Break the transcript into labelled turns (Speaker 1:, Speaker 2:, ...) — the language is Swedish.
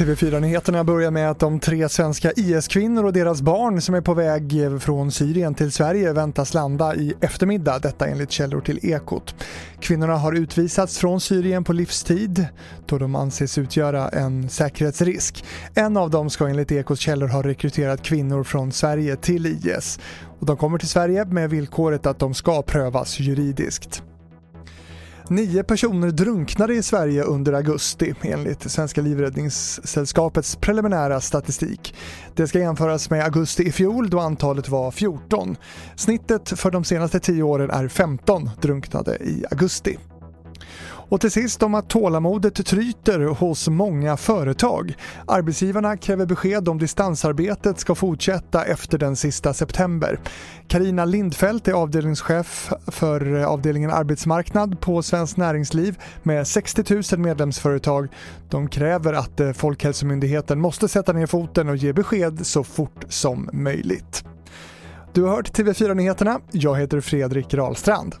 Speaker 1: TV4-nyheterna börjar med att de tre svenska IS-kvinnor och deras barn som är på väg från Syrien till Sverige väntas landa i eftermiddag, detta enligt källor till Ekot. Kvinnorna har utvisats från Syrien på livstid då de anses utgöra en säkerhetsrisk. En av dem ska enligt Ekots källor ha rekryterat kvinnor från Sverige till IS. Och de kommer till Sverige med villkoret att de ska prövas juridiskt. Nio personer drunknade i Sverige under augusti enligt Svenska Livräddningssällskapets preliminära statistik. Det ska jämföras med augusti i fjol då antalet var 14. Snittet för de senaste tio åren är 15 drunknade i augusti. Och till sist om att tålamodet tryter hos många företag. Arbetsgivarna kräver besked om distansarbetet ska fortsätta efter den sista september. Karina Lindfelt är avdelningschef för avdelningen arbetsmarknad på Svenskt Näringsliv med 60 000 medlemsföretag. De kräver att eh, Folkhälsomyndigheten måste sätta ner foten och ge besked så fort som möjligt. Du har hört TV4 Nyheterna. Jag heter Fredrik Rahlstrand.